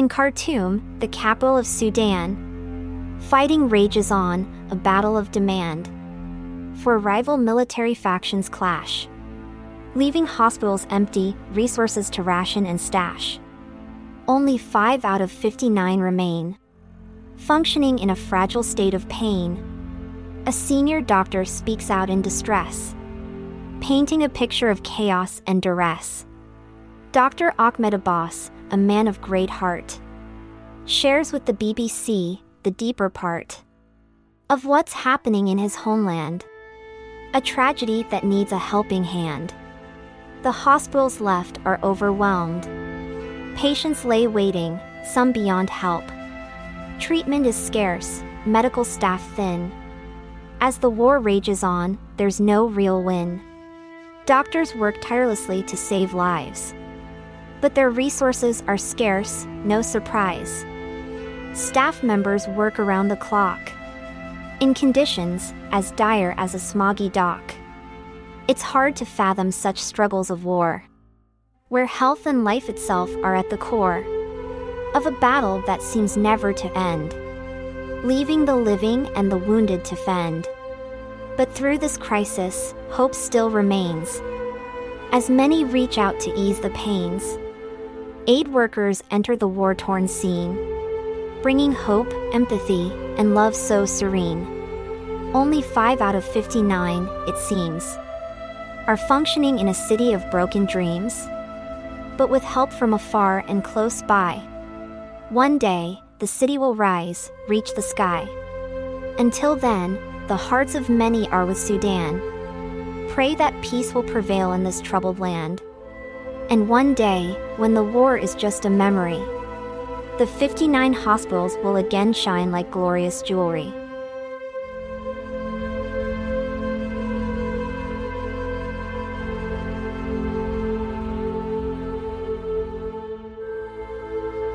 In Khartoum, the capital of Sudan, fighting rages on, a battle of demand. For rival military factions clash, leaving hospitals empty, resources to ration and stash. Only 5 out of 59 remain, functioning in a fragile state of pain. A senior doctor speaks out in distress, painting a picture of chaos and duress. Dr. Ahmed Abbas, a man of great heart, shares with the BBC the deeper part of what's happening in his homeland. A tragedy that needs a helping hand. The hospitals left are overwhelmed. Patients lay waiting, some beyond help. Treatment is scarce, medical staff thin. As the war rages on, there's no real win. Doctors work tirelessly to save lives. But their resources are scarce, no surprise. Staff members work around the clock. In conditions as dire as a smoggy dock. It's hard to fathom such struggles of war. Where health and life itself are at the core of a battle that seems never to end, leaving the living and the wounded to fend. But through this crisis, hope still remains. As many reach out to ease the pains, aid workers enter the war torn scene, bringing hope, empathy, and love so serene. Only 5 out of 59, it seems, are functioning in a city of broken dreams. But with help from afar and close by, one day, the city will rise, reach the sky. Until then, the hearts of many are with Sudan. Pray that peace will prevail in this troubled land. And one day, when the war is just a memory, the 59 hospitals will again shine like glorious jewelry.